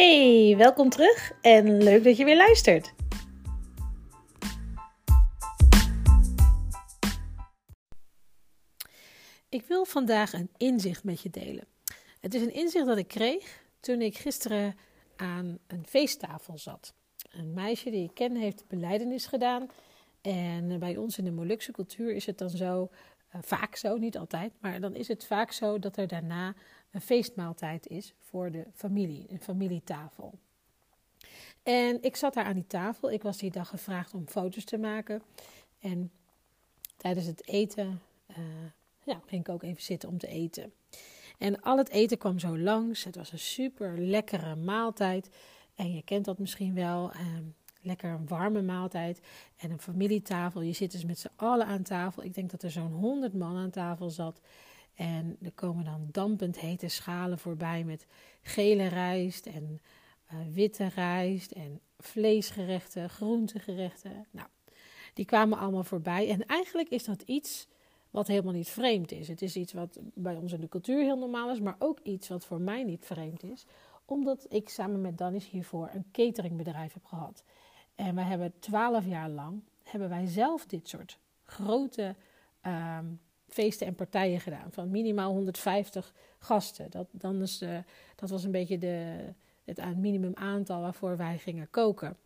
Hey, welkom terug en leuk dat je weer luistert. Ik wil vandaag een inzicht met je delen. Het is een inzicht dat ik kreeg toen ik gisteren aan een feesttafel zat. Een meisje die ik ken heeft beleidenis gedaan. En bij ons in de Molukse cultuur is het dan zo, uh, vaak zo, niet altijd, maar dan is het vaak zo dat er daarna een feestmaaltijd is voor de familie, een familietafel. En ik zat daar aan die tafel. Ik was die dag gevraagd om foto's te maken. En tijdens het eten uh, ja, ging ik ook even zitten om te eten. En al het eten kwam zo langs. Het was een super lekkere maaltijd. En je kent dat misschien wel. Uh, lekker een warme maaltijd en een familietafel. Je zit dus met z'n allen aan tafel. Ik denk dat er zo'n 100 man aan tafel zat. En er komen dan dampend hete schalen voorbij met gele rijst en uh, witte rijst en vleesgerechten, groentegerechten. Nou, die kwamen allemaal voorbij. En eigenlijk is dat iets wat helemaal niet vreemd is. Het is iets wat bij ons in de cultuur heel normaal is, maar ook iets wat voor mij niet vreemd is. Omdat ik samen met Danis hiervoor een cateringbedrijf heb gehad. En wij hebben twaalf jaar lang, hebben wij zelf dit soort grote um, feesten en partijen gedaan. Van minimaal 150 gasten. Dat, dan is, dat was een beetje de, het minimum aantal waarvoor wij gingen koken.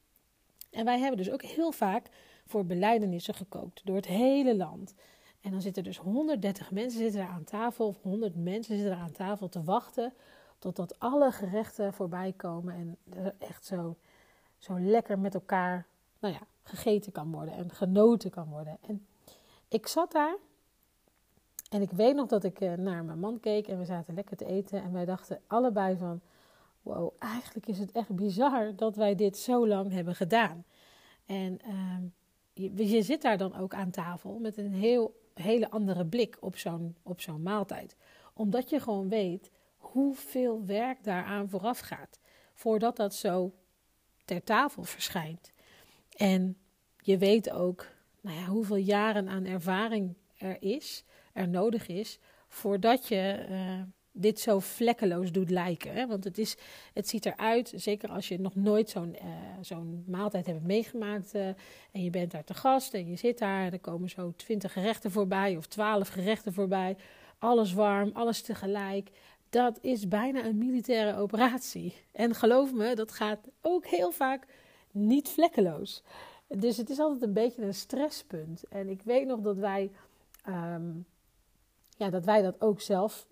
En wij hebben dus ook heel vaak voor beleidenissen gekookt. Door het hele land. En dan zitten dus 130 mensen zitten er aan tafel. Of 100 mensen zitten er aan tafel te wachten. Totdat alle gerechten voorbij komen. En echt zo, zo lekker met elkaar nou ja, gegeten kan worden. En genoten kan worden. En ik zat daar en ik weet nog dat ik eh, naar mijn man keek en we zaten lekker te eten. En wij dachten allebei van, wow, eigenlijk is het echt bizar dat wij dit zo lang hebben gedaan. En uh, je, je, zit daar dan ook aan tafel met een heel, hele andere blik op zo'n, op zo'n maaltijd. Omdat je gewoon weet hoeveel werk daaraan vooraf gaat. Voordat dat zo ter tafel verschijnt. En je weet ook nou ja, hoeveel jaren aan ervaring er is er nodig is voordat je uh, dit zo vlekkeloos doet lijken. Hè? Want het, is, het ziet eruit, zeker als je nog nooit zo'n uh, zo'n maaltijd hebt meegemaakt uh, en je bent daar te gast en je zit daar en er komen zo twintig gerechten voorbij of twaalf gerechten voorbij. Alles warm, alles tegelijk. Dat is bijna een militaire operatie. En geloof me, dat gaat ook heel vaak niet vlekkeloos. Dus het is altijd een beetje een stresspunt. En ik weet nog dat wij um, ja, dat wij dat ook zelf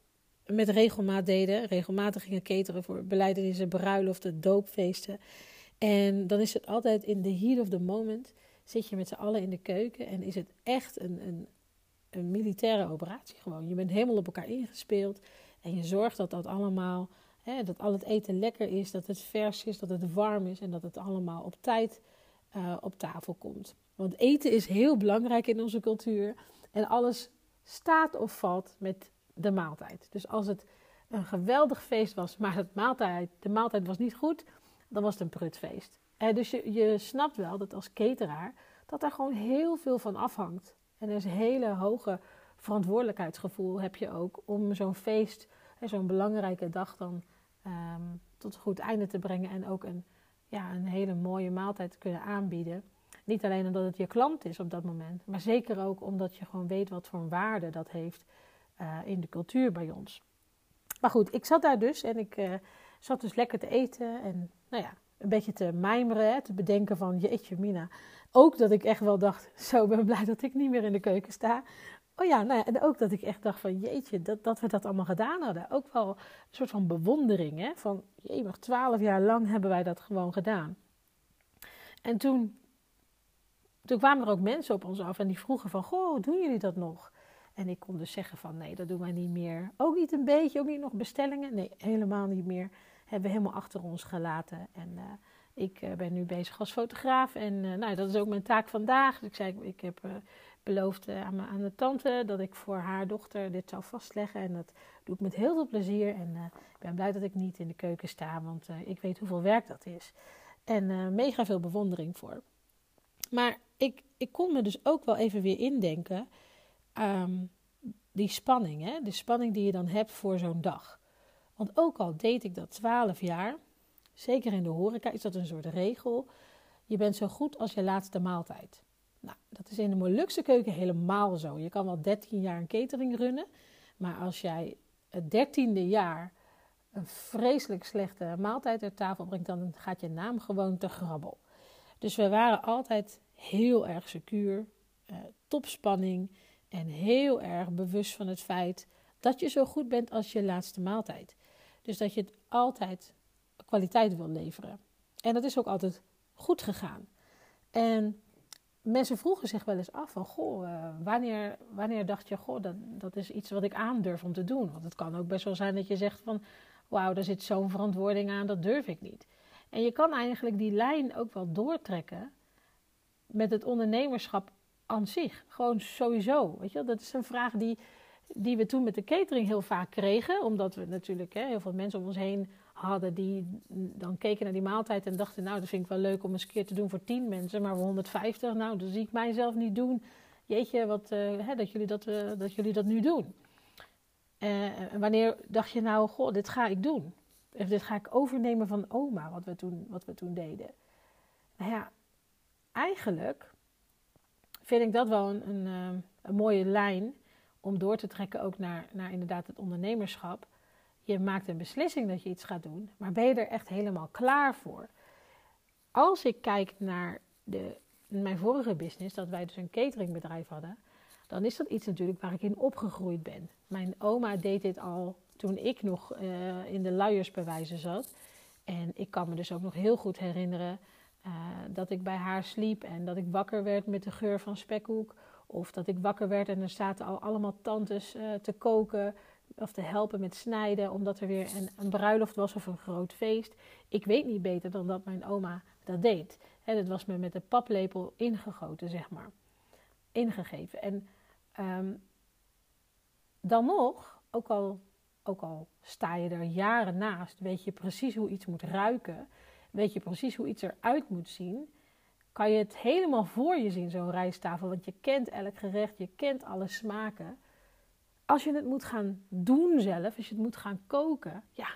met regelmaat deden. Regelmatig gingen cateren voor beleidenissen, bruiloften, doopfeesten. En dan is het altijd in the heat of the moment. Zit je met z'n allen in de keuken en is het echt een, een, een militaire operatie gewoon. Je bent helemaal op elkaar ingespeeld en je zorgt dat dat allemaal, hè, dat al het eten lekker is, dat het vers is, dat het warm is en dat het allemaal op tijd uh, op tafel komt. Want eten is heel belangrijk in onze cultuur en alles staat of valt met de maaltijd. Dus als het een geweldig feest was, maar het maaltijd, de maaltijd was niet goed, dan was het een prutfeest. En dus je, je snapt wel dat als cateraar dat daar gewoon heel veel van afhangt. En er is een hele hoge verantwoordelijkheidsgevoel heb je ook om zo'n feest, zo'n belangrijke dag dan um, tot een goed einde te brengen en ook een, ja, een hele mooie maaltijd te kunnen aanbieden. Niet alleen omdat het je klant is op dat moment, maar zeker ook omdat je gewoon weet wat voor een waarde dat heeft uh, in de cultuur bij ons. Maar goed, ik zat daar dus en ik uh, zat dus lekker te eten en nou ja, een beetje te mijmeren, te bedenken van jeetje mina. Ook dat ik echt wel dacht, zo ben blij dat ik niet meer in de keuken sta. Oh ja, nou ja, en ook dat ik echt dacht van jeetje, dat, dat we dat allemaal gedaan hadden. Ook wel een soort van bewondering, hè, van jemig, twaalf jaar lang hebben wij dat gewoon gedaan. En toen toen kwamen er ook mensen op ons af en die vroegen van, goh, doen jullie dat nog? En ik kon dus zeggen van, nee, dat doen wij niet meer. Ook niet een beetje, ook niet nog bestellingen. Nee, helemaal niet meer. Hebben we helemaal achter ons gelaten. En uh, ik uh, ben nu bezig als fotograaf. En uh, nou, dat is ook mijn taak vandaag. Dus ik zei, ik heb beloofd aan, aan de tante dat ik voor haar dochter dit zou vastleggen. En dat doe ik met heel veel plezier. En ik ben blij dat ik niet in de keuken sta, want ik weet hoeveel werk dat is. En mega veel bewondering voor. Maar ik, ik kon me dus ook wel even weer indenken. Um, die spanning, hè? de spanning die je dan hebt voor zo'n dag. Want ook al deed ik dat twaalf jaar, zeker in de horeca is dat een soort regel. Je bent zo goed als je laatste maaltijd. Nou, dat is in de Molukse keuken helemaal zo. Je kan wel 13 jaar een catering runnen, maar als jij het dertiende jaar een vreselijk slechte maaltijd ter tafel brengt, dan gaat je naam gewoon te grabbel. Dus we waren altijd heel erg secuur, eh, topspanning en heel erg bewust van het feit dat je zo goed bent als je laatste maaltijd. Dus dat je het altijd kwaliteit wil leveren. En dat is ook altijd goed gegaan. En mensen vroegen zich wel eens af van, goh, uh, wanneer, wanneer dacht je, goh, dat, dat is iets wat ik aandurf om te doen? Want het kan ook best wel zijn dat je zegt van, wauw, daar zit zo'n verantwoording aan, dat durf ik niet. En je kan eigenlijk die lijn ook wel doortrekken met het ondernemerschap aan zich. Gewoon sowieso. Weet je, dat is een vraag die, die we toen met de catering heel vaak kregen. Omdat we natuurlijk hè, heel veel mensen om ons heen hadden die dan keken naar die maaltijd en dachten: Nou, dat vind ik wel leuk om eens een keer te doen voor 10 mensen, maar voor 150, nou, dat zie ik mijzelf niet doen. Jeetje, wat, uh, hè, dat, jullie dat, uh, dat jullie dat nu doen. En wanneer dacht je nou, goh, dit ga ik doen? Of dit ga ik overnemen van oma, wat we toen, wat we toen deden. Nou ja, eigenlijk vind ik dat wel een, een, een mooie lijn om door te trekken ook naar, naar inderdaad het ondernemerschap. Je maakt een beslissing dat je iets gaat doen, maar ben je er echt helemaal klaar voor? Als ik kijk naar de, mijn vorige business, dat wij dus een cateringbedrijf hadden, dan is dat iets natuurlijk waar ik in opgegroeid ben. Mijn oma deed dit al toen ik nog uh, in de luiersbewijzen zat. En ik kan me dus ook nog heel goed herinneren uh, dat ik bij haar sliep en dat ik wakker werd met de geur van spekhoek. Of dat ik wakker werd en er zaten al allemaal tantes uh, te koken of te helpen met snijden, omdat er weer een, bruiloft was of een groot feest. Ik weet niet beter dan dat mijn oma dat deed. En dat was me met een paplepel ingegoten, zeg maar. Ingegeven. En um, dan nog, ook al, ook al sta je er jaren naast, weet je precies hoe iets moet ruiken, weet je precies hoe iets eruit moet zien, kan je het helemaal voor je zien, zo'n rijsttafel. Want je kent elk gerecht, je kent alle smaken. Als je het moet gaan doen zelf, als je het moet gaan koken, ja,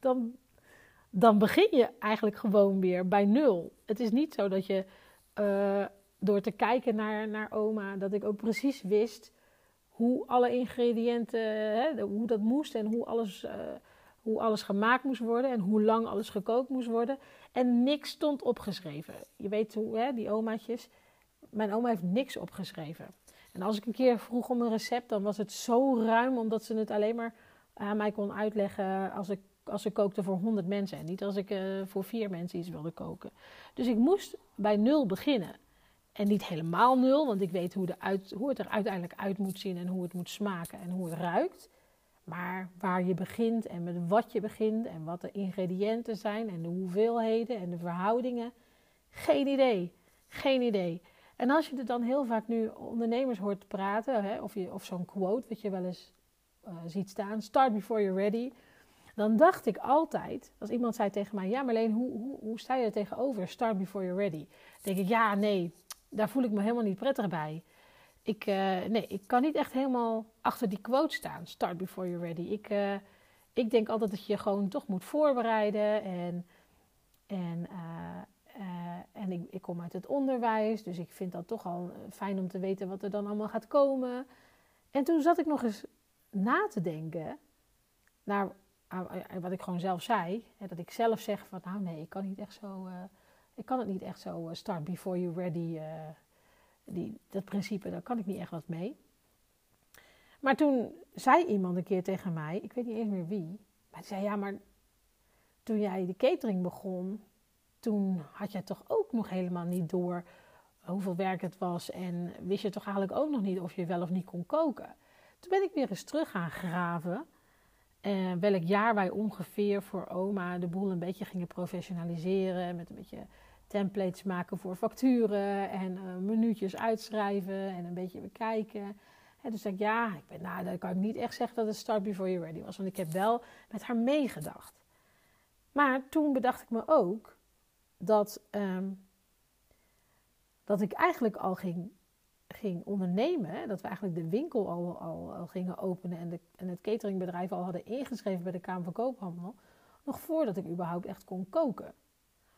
dan, dan begin je eigenlijk gewoon weer bij nul. Het is niet zo dat je uh, door te kijken naar, naar oma, dat ik ook precies wist hoe alle ingrediënten, hè, hoe dat moest en hoe alles, uh, hoe alles gemaakt moest worden en hoe lang alles gekookt moest worden. En niks stond opgeschreven. Je weet hoe, hè, die omaatjes. Mijn oma heeft niks opgeschreven. En als ik een keer vroeg om een recept, dan was het zo ruim, omdat ze het alleen maar aan mij kon uitleggen als ik, als ik kookte voor 100 mensen. En niet als ik uh, voor vier mensen iets wilde koken. Dus ik moest bij nul beginnen. En niet helemaal nul, want ik weet hoe, hoe het er uiteindelijk uit moet zien en hoe het moet smaken en hoe het ruikt. Maar waar je begint en met wat je begint en wat de ingrediënten zijn en de hoeveelheden en de verhoudingen, geen idee. Geen idee. En als je er dan heel vaak nu ondernemers hoort praten, hè, of, je, of zo'n quote wat je wel eens uh, ziet staan, start before you're ready. Dan dacht ik altijd, als iemand zei tegen mij, ja Marleen, hoe, hoe, hoe sta je er tegenover, start before you're ready? Dan denk ik, ja nee, daar voel ik me helemaal niet prettig bij. Ik, uh, nee, ik kan niet echt helemaal achter die quote staan. Start before you're ready. Ik, uh, ik denk altijd dat je gewoon toch moet voorbereiden. En, en, uh, en ik, ik, kom uit het onderwijs, dus ik vind dat toch al fijn om te weten wat er dan allemaal gaat komen. En toen zat ik nog eens na te denken naar wat ik gewoon zelf zei. Hè, dat ik zelf zeg van nou nee, ik kan niet echt zo ik kan het niet echt zo start before you're ready. Die, dat principe, daar kan ik niet echt wat mee. Maar toen zei iemand een keer tegen mij, ik weet niet eens meer wie, maar die zei ja, maar toen jij de catering begon, toen had jij toch ook nog helemaal niet door hoeveel werk het was en wist je toch eigenlijk ook nog niet of je wel of niet kon koken. Toen ben ik weer eens terug gaan graven. Uh, welk jaar wij ongeveer voor oma de boel een beetje gingen professionaliseren. Met een beetje templates maken voor facturen en uh, minuutjes uitschrijven en een beetje bekijken. En dus zei ik, ja, ik ben, nou, dan kan ik niet echt zeggen dat het start before you're ready was, want ik heb wel met haar meegedacht. Maar toen bedacht ik me ook dat, um, dat ik eigenlijk al ging, ging ondernemen, dat we eigenlijk de winkel al, al, al gingen openen en, de, en het cateringbedrijf al hadden ingeschreven bij de Kamer van Koophandel nog voordat ik überhaupt echt kon koken.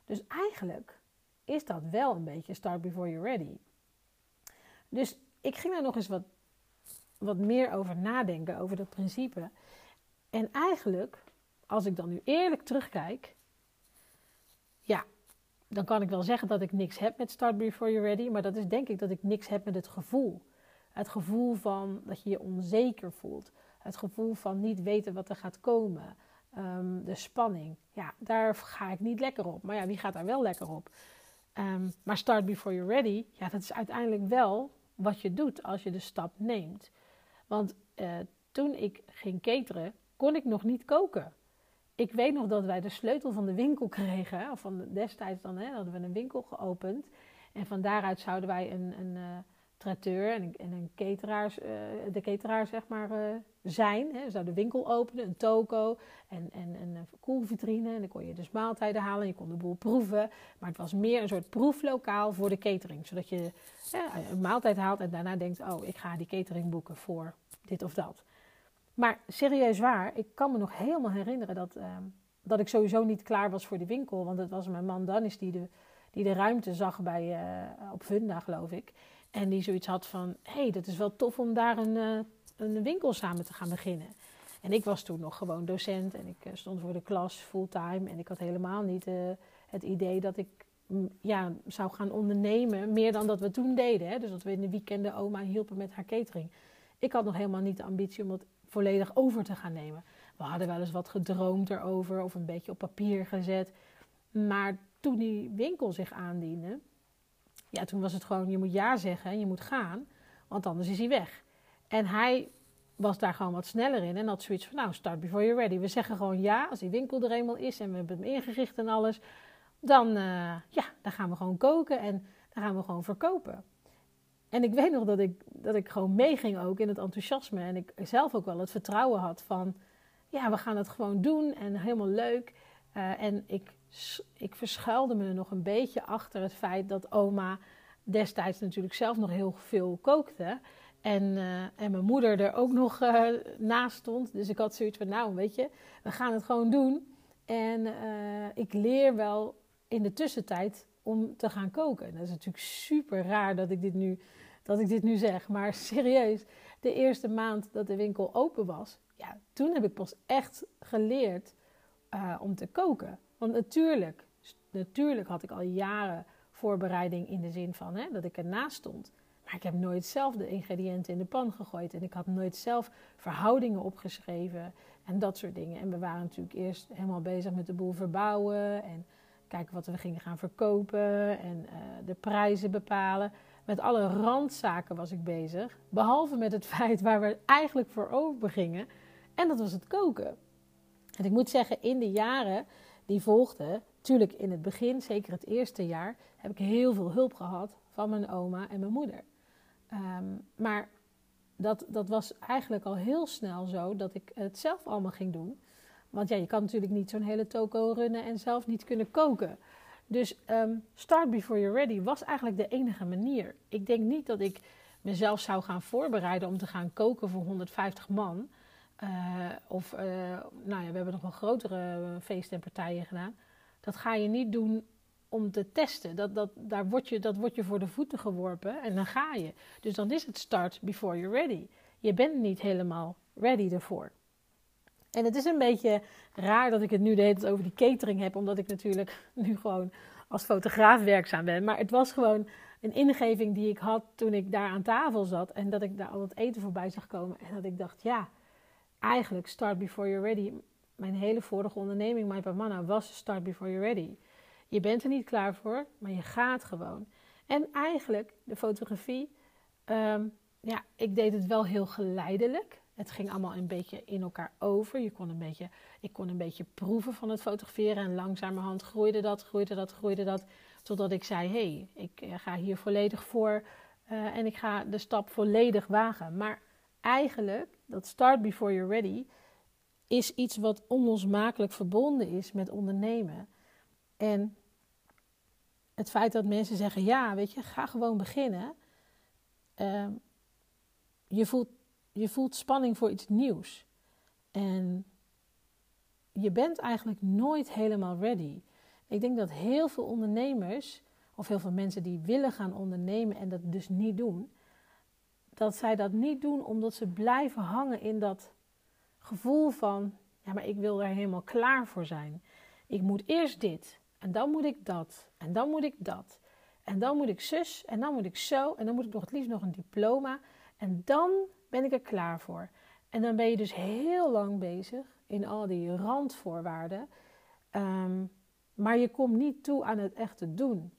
Dus eigenlijk is dat wel een beetje start before you're ready. Dus ik ging daar nog eens wat, wat meer over nadenken, over dat principe. En eigenlijk, als ik dan nu eerlijk terugkijk, ja, dan kan ik wel zeggen dat ik niks heb met Start Before You're Ready, maar dat is denk ik dat ik niks heb met het gevoel. Het gevoel van dat je je onzeker voelt. Het gevoel van niet weten wat er gaat komen. Ehm, de spanning. Ja, daar ga ik niet lekker op. Maar ja, wie gaat daar wel lekker op? Ehm, maar start before you're ready, ja, dat is uiteindelijk wel wat je doet als je de stap neemt. Want uh, toen ik ging cateren, kon ik nog niet koken. Ik weet nog dat wij de sleutel van de winkel kregen. Of van destijds dan hè, hadden we een winkel geopend. En van daaruit zouden wij een, een uh, traiteur en en een cateraar, uh, de cateraar zeg maar, uh, zijn. Hè. We zouden de winkel openen, een toko en, en, en een koelvitrine. En dan kon je dus maaltijden halen, je kon de boel proeven. Maar het was meer een soort proeflokaal voor de catering. Zodat je een maaltijd haalt en daarna denkt, oh, ik ga die catering boeken voor dit of dat. Maar serieus waar, ik kan me nog helemaal herinneren dat, uh, dat ik sowieso niet klaar was voor die winkel. Want het was mijn man Danis die de, die de ruimte zag bij, uh, op Funda, geloof ik. En die zoiets had van, hé, hey, dat is wel tof om daar een, uh, een winkel samen te gaan beginnen. En ik was toen nog gewoon docent en ik stond voor de klas fulltime. En ik had helemaal niet het idee dat ik mm, ja, zou gaan ondernemen, meer dan dat we toen deden. Hè? Dus dat we in de weekenden oma hielpen met haar catering. Ik had nog helemaal niet de ambitie om dat volledig over te gaan nemen. We hadden wel eens wat gedroomd erover of een beetje op papier gezet. Maar toen die winkel zich aandiende, ja, toen was het gewoon: je moet ja zeggen en je moet gaan, want anders is hij weg. En hij was daar gewoon wat sneller in en had zoiets van: nou, start before you're ready. We zeggen gewoon ja als die winkel er eenmaal is en we hebben hem ingericht en alles. Dan, uh, ja, dan gaan we gewoon koken en dan gaan we gewoon verkopen. En ik weet nog dat ik, dat ik gewoon meeging ook in het enthousiasme. En ik zelf ook wel het vertrouwen had van, ja, we gaan het gewoon doen en helemaal leuk. Uh, en ik, ik verschuilde me nog een beetje achter het feit dat oma destijds natuurlijk zelf nog heel veel kookte. En, uh, en mijn moeder er ook nog uh, naast stond. Dus ik had zoiets van, nou weet je, we gaan het gewoon doen. En ik leer wel in de tussentijd om te gaan koken. Dat is natuurlijk super raar dat ik dit nu, dat ik dit nu zeg. Maar serieus, de eerste maand dat de winkel open was, ja, toen heb ik pas echt geleerd uh, om te koken. Want natuurlijk, natuurlijk had ik al jaren voorbereiding in de zin van hè, dat ik ernaast stond. Maar ik heb nooit zelf de ingrediënten in de pan gegooid. En ik had nooit zelf verhoudingen opgeschreven en dat soort dingen. En we waren natuurlijk eerst helemaal bezig met de boel verbouwen en kijken wat we gingen gaan verkopen en uh, de prijzen bepalen. Met alle randzaken was ik bezig. Behalve met het feit waar we eigenlijk voor over gingen. En dat was het koken. En ik moet zeggen, in de jaren die volgden, natuurlijk in het begin, zeker het eerste jaar, heb ik heel veel hulp gehad van mijn oma en mijn moeder. Um, maar dat, dat was eigenlijk al heel snel zo dat ik het zelf allemaal ging doen. Want ja, je kan natuurlijk niet zo'n hele toko runnen en zelf niet kunnen koken. Dus um, start before you're ready was eigenlijk de enige manier. Ik denk niet dat ik mezelf zou gaan voorbereiden om te gaan koken voor 150 man. Uh, of, uh, nou ja, we hebben nog wel grotere feesten en partijen gedaan. Dat ga je niet doen om te testen. Dat, dat, daar word je, dat wordt je voor de voeten geworpen en dan ga je. Dus dan is het start before you're ready. Je bent niet helemaal ready ervoor. En het is een beetje raar dat ik het nu de hele tijd over die catering heb, omdat ik natuurlijk nu gewoon als fotograaf werkzaam ben. Maar het was gewoon een ingeving die ik had toen ik daar aan tafel zat en dat ik daar al het eten voorbij zag komen. En dat ik dacht, ja, eigenlijk start before you're ready. Mijn hele vorige onderneming, My Manna, was start before you're ready. Je bent er niet klaar voor, maar je gaat gewoon. En eigenlijk, de fotografie, um, ja, ik deed het wel heel geleidelijk. Het ging allemaal een beetje in elkaar over. Je kon een beetje, ik kon een beetje proeven van het fotograferen. En langzamerhand groeide dat, groeide dat, groeide dat. Totdat ik zei: hé, hey, ik eh, ga hier volledig voor. Uh, en ik ga de stap volledig wagen. Maar eigenlijk, dat start before you're ready, is iets wat onlosmakelijk verbonden is met ondernemen. En het feit dat mensen zeggen: ja, weet je, ga gewoon beginnen. Uh, je voelt je voelt spanning voor iets nieuws. En je bent eigenlijk nooit helemaal ready. Ik denk dat heel veel ondernemers, of heel veel mensen die willen gaan ondernemen en dat dus niet doen, dat zij dat niet doen omdat ze blijven hangen in dat gevoel van, ja, maar ik wil er helemaal klaar voor zijn. Ik moet eerst dit, en dan moet ik dat, en dan moet ik dat, en dan moet ik zus, en dan moet ik zo, en dan moet ik nog het liefst nog een diploma, en dan ben ik er klaar voor. En dan ben je dus heel lang bezig in al die randvoorwaarden, ehm, maar je komt niet toe aan het echte doen.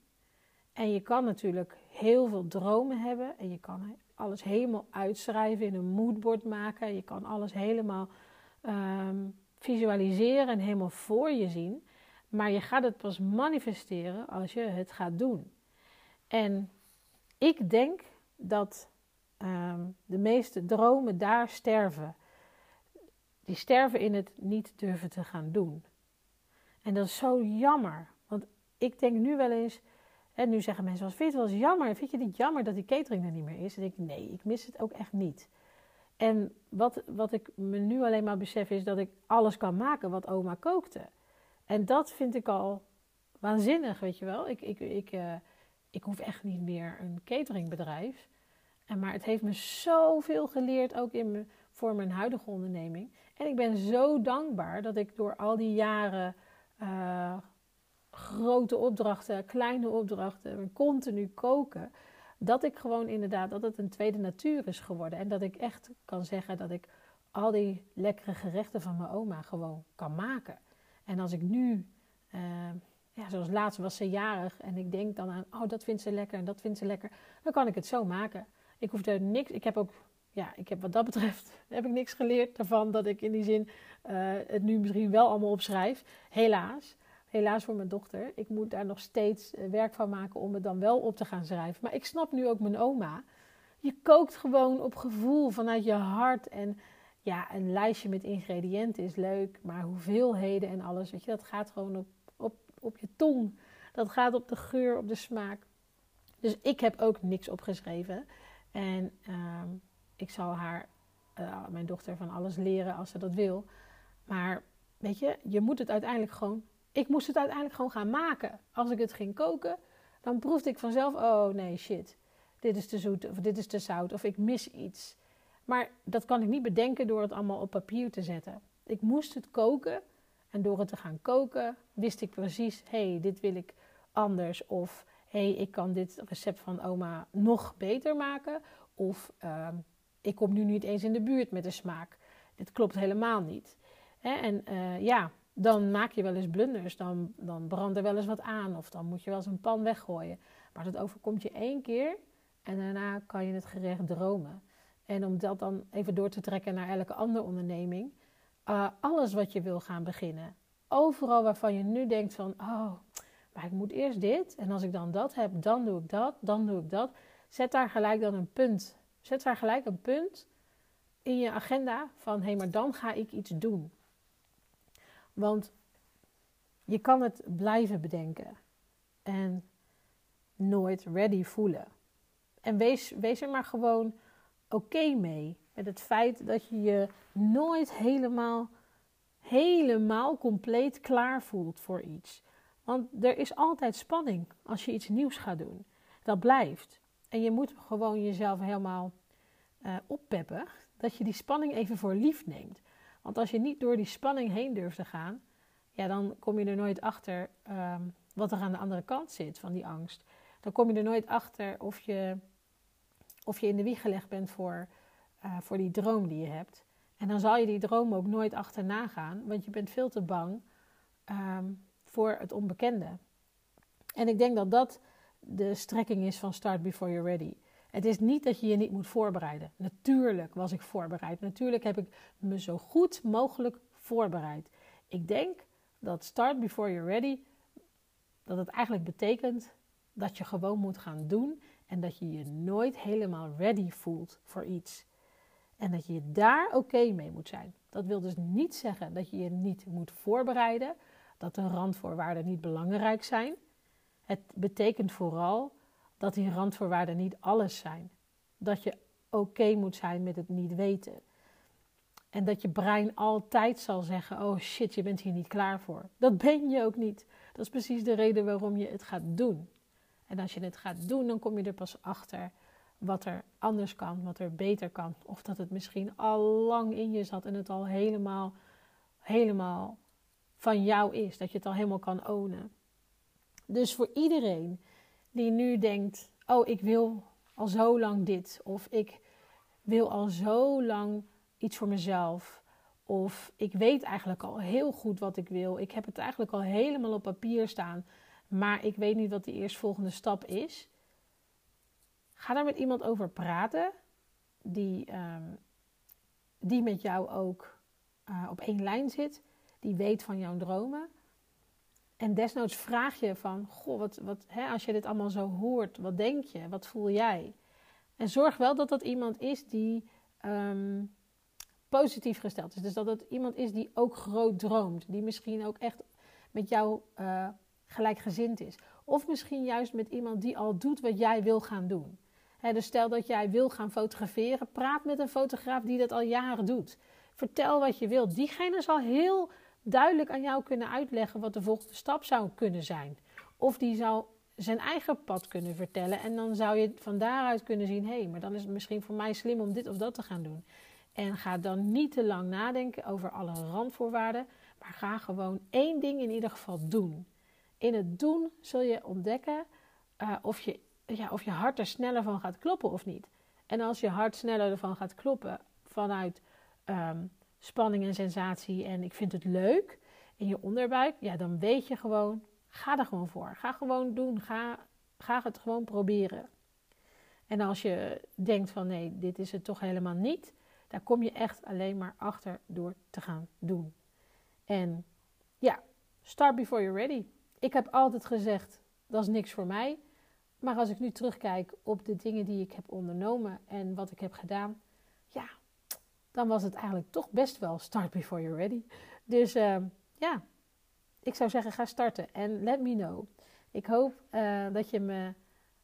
En je kan natuurlijk heel veel dromen hebben en je kan alles helemaal uitschrijven, in een moodboard maken. Je kan alles helemaal ehm, visualiseren en helemaal voor je zien. Maar je gaat het pas manifesteren als je het gaat doen. En ik denk dat ehm, de meeste dromen daar sterven. Die sterven in het niet durven te gaan doen. En dat is zo jammer. Want ik denk nu wel eens, en nu zeggen mensen, vind je het wel jammer? Vind je het niet jammer dat die catering er niet meer is? En denk ik, nee, ik mis het ook echt niet. En wat, wat ik me nu alleen maar besef is dat ik alles kan maken wat oma kookte. En dat vind ik al waanzinnig, weet je wel. Ik, ik, ik, uh, ik hoef echt niet meer een cateringbedrijf. En, maar het heeft me zoveel geleerd, ook in voor mijn huidige onderneming. En ik ben zo dankbaar dat ik door al die jaren uh, grote opdrachten, kleine opdrachten, continu koken. Dat ik gewoon inderdaad, dat het een tweede natuur is geworden. En dat ik echt kan zeggen dat ik al die lekkere gerechten van mijn oma gewoon kan maken. En als ik nu, uh, ja, zoals laatst was ze jarig en ik denk dan aan, oh dat vindt ze lekker en dat vindt ze lekker, dan kan ik het zo maken. Ik hoef er niks, ik heb ook, ja, ik heb wat dat betreft, heb ik niks geleerd daarvan dat ik in die zin uh, het nu misschien wel allemaal opschrijf. Helaas helaas voor mijn dochter. Ik moet daar nog steeds eh, werk van maken om het dan wel op te gaan schrijven. Maar ik snap nu ook mijn oma. Je kookt gewoon op gevoel vanuit je hart. En ja, een lijstje met ingrediënten is leuk. Maar hoeveelheden en alles, weet je, dat gaat gewoon op, op, op je tong. Dat gaat op de geur, op de smaak. Dus ik heb ook niks opgeschreven. En uh, ik zal haar, uh, mijn dochter, van alles leren als ze dat wil. Maar weet je, je moet het uiteindelijk gewoon ik moest het uiteindelijk gewoon gaan maken. Als ik het ging koken, dan proefde ik vanzelf: oh nee, shit. Dit is te zoet of dit is te zout of ik mis iets. Maar dat kan ik niet bedenken door het allemaal op papier te zetten. Ik moest het koken en door het te gaan koken wist ik precies: hé, hey, dit wil ik anders. Of hé, hey, ik kan dit recept van oma nog beter maken. Of uh, ik kom nu niet eens in de buurt met de smaak. Dit klopt helemaal niet. En uh, ja, dan maak je wel eens blunders. Dan, dan brandt er wel eens wat aan. Of dan moet je wel eens een pan weggooien. Maar dat overkomt je één keer. En daarna kan je het gerecht dromen. En om dat dan even door te trekken naar elke andere onderneming. Uh, alles wat je wil gaan beginnen. Overal waarvan je nu denkt van... Oh, maar ik moet eerst dit. En als ik dan dat heb, dan doe ik dat. Dan doe ik dat. Zet daar gelijk dan een punt. Zet daar gelijk een punt in je agenda van... Hé, hey, maar dan ga ik iets doen. Want je kan het blijven bedenken en nooit ready voelen. En wees, wees er maar gewoon oké mee. Met het feit dat je je nooit helemaal, helemaal compleet klaar voelt voor iets. Want er is altijd spanning als je iets nieuws gaat doen. Dat blijft. En je moet gewoon jezelf helemaal uh, oppeppen. Dat je die spanning even voor lief neemt. Want als je niet door die spanning heen durft te gaan, ja, dan kom je er nooit achter ehm, wat er aan de andere kant zit van die angst. Dan kom je er nooit achter of je, of je in de wieg gelegd bent voor, uh, voor die droom die je hebt. En dan zal je die droom ook nooit achterna gaan, want je bent veel te bang um, voor het onbekende. En ik denk dat dat de strekking is van Start Before You're Ready. Het is niet dat je je niet moet voorbereiden. Natuurlijk was ik voorbereid. Natuurlijk heb ik me zo goed mogelijk voorbereid. Ik denk dat start before you're ready, dat het eigenlijk betekent dat je gewoon moet gaan doen en dat je je nooit helemaal ready voelt voor iets. En dat je daar oké mee moet zijn. Dat wil dus niet zeggen dat je je niet moet voorbereiden, dat de randvoorwaarden niet belangrijk zijn. Het betekent vooral dat die randvoorwaarden niet alles zijn. Dat je oké moet zijn met het niet weten. En dat je brein altijd zal zeggen: Oh shit, je bent hier niet klaar voor. Dat ben je ook niet. Dat is precies de reden waarom je het gaat doen. En als je het gaat doen, dan kom je er pas achter wat er anders kan, wat er beter kan. Of dat het misschien al lang in je zat en het al helemaal, helemaal van jou is. Dat je het al helemaal kan ownen. Dus voor iedereen die nu denkt: Oh, ik wil al zo lang dit. Of ik wil al zo lang iets voor mezelf. Of ik weet eigenlijk al heel goed wat ik wil. Ik heb het eigenlijk al helemaal op papier staan. Maar ik weet niet wat de eerstvolgende stap is. Ga daar met iemand over praten. Die, ehm, die met jou ook uh, op één lijn zit. Die weet van jouw dromen. En desnoods vraag je van, goh, wat, wat, hè, als je dit allemaal zo hoort, wat denk je? Wat voel jij? En zorg wel dat dat iemand is die ehm, positief gesteld is. Dus dat het iemand is die ook groot droomt. Die misschien ook echt met jou uh, gelijkgezind is. Of misschien juist met iemand die al doet wat jij wil gaan doen. dus stel dat jij wil gaan fotograferen, praat met een fotograaf die dat al jaren doet. Vertel wat je wilt. Diegene zal heel duidelijk aan jou kunnen uitleggen wat de volgende stap zou kunnen zijn. Of die zou zijn eigen pad kunnen vertellen. En dan zou je van daaruit kunnen zien: hé, hey, maar dan is het misschien voor mij slim om dit of dat te gaan doen. En ga dan niet te lang nadenken over alle randvoorwaarden, maar ga gewoon één ding in ieder geval doen. In het doen zul je ontdekken uh, of, je, ja, of je hart er sneller van gaat kloppen of niet. En als je hart sneller ervan gaat kloppen vanuit um, spanning en sensatie en ik vind het leuk in je onderbuik, ja, dan weet je gewoon, ga er gewoon voor. Ga gewoon doen, ga, ga het gewoon proberen. En als je denkt van nee, dit is het toch helemaal niet, daar kom je echt alleen maar achter door te gaan doen. En ja, start before you're ready. Ik heb altijd gezegd, dat is niks voor mij. Maar als ik nu terugkijk op de dingen die ik heb ondernomen en wat ik heb gedaan, dan was het eigenlijk toch best wel start before you're ready. Dus uh, ja, ik zou zeggen, ga starten en let me know. Ik hoop uh, dat, je me,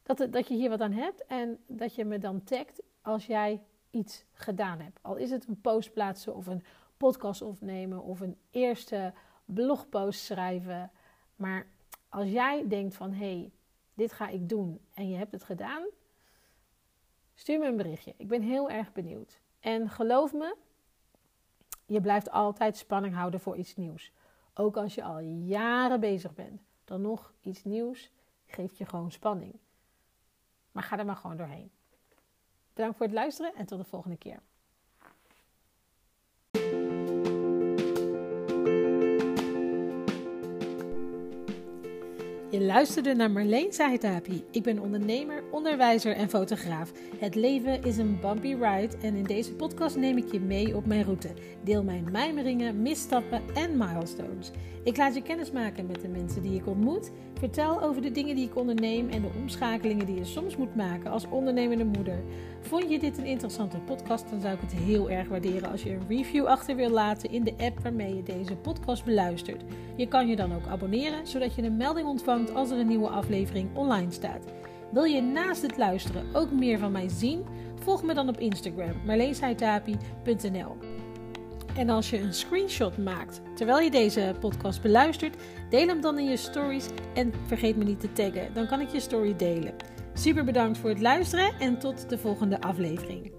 dat, dat je hier wat aan hebt en dat je me dan tagt als jij iets gedaan hebt. Al is het een post plaatsen of een podcast opnemen of een eerste blogpost schrijven. Maar als jij denkt van hé, hey, dit ga ik doen en je hebt het gedaan, stuur me een berichtje. Ik ben heel erg benieuwd. En geloof me, je blijft altijd spanning houden voor iets nieuws. Ook als je al jaren bezig bent. Dan nog iets nieuws geeft je gewoon spanning. Maar ga er maar gewoon doorheen. Bedankt voor het luisteren en tot de volgende keer. Je luisterde naar Marleen Zaitapi. Ik ben ondernemer, onderwijzer en fotograaf. Het leven is een bumpy ride en in deze podcast neem ik je mee op mijn route. Deel mijn mijmeringen, misstappen en milestones. Ik laat je kennis maken met de mensen die ik ontmoet. Vertel over de dingen die ik onderneem en de omschakelingen die je soms moet maken als ondernemende moeder. Vond je dit een interessante podcast, dan zou ik het heel erg waarderen als je een review achter wil laten in de app waarmee je deze podcast beluistert. Je kan je dan ook abonneren, zodat je een melding ontvangt als er een nieuwe aflevering online staat. Wil je naast het luisteren ook meer van mij zien? Volg me dan op Instagram, marleensaitapi.nl. En als je een screenshot maakt terwijl je deze podcast beluistert, deel hem dan in je stories en vergeet me niet te taggen. Dan kan ik je story delen. Super bedankt voor het luisteren en tot de volgende aflevering.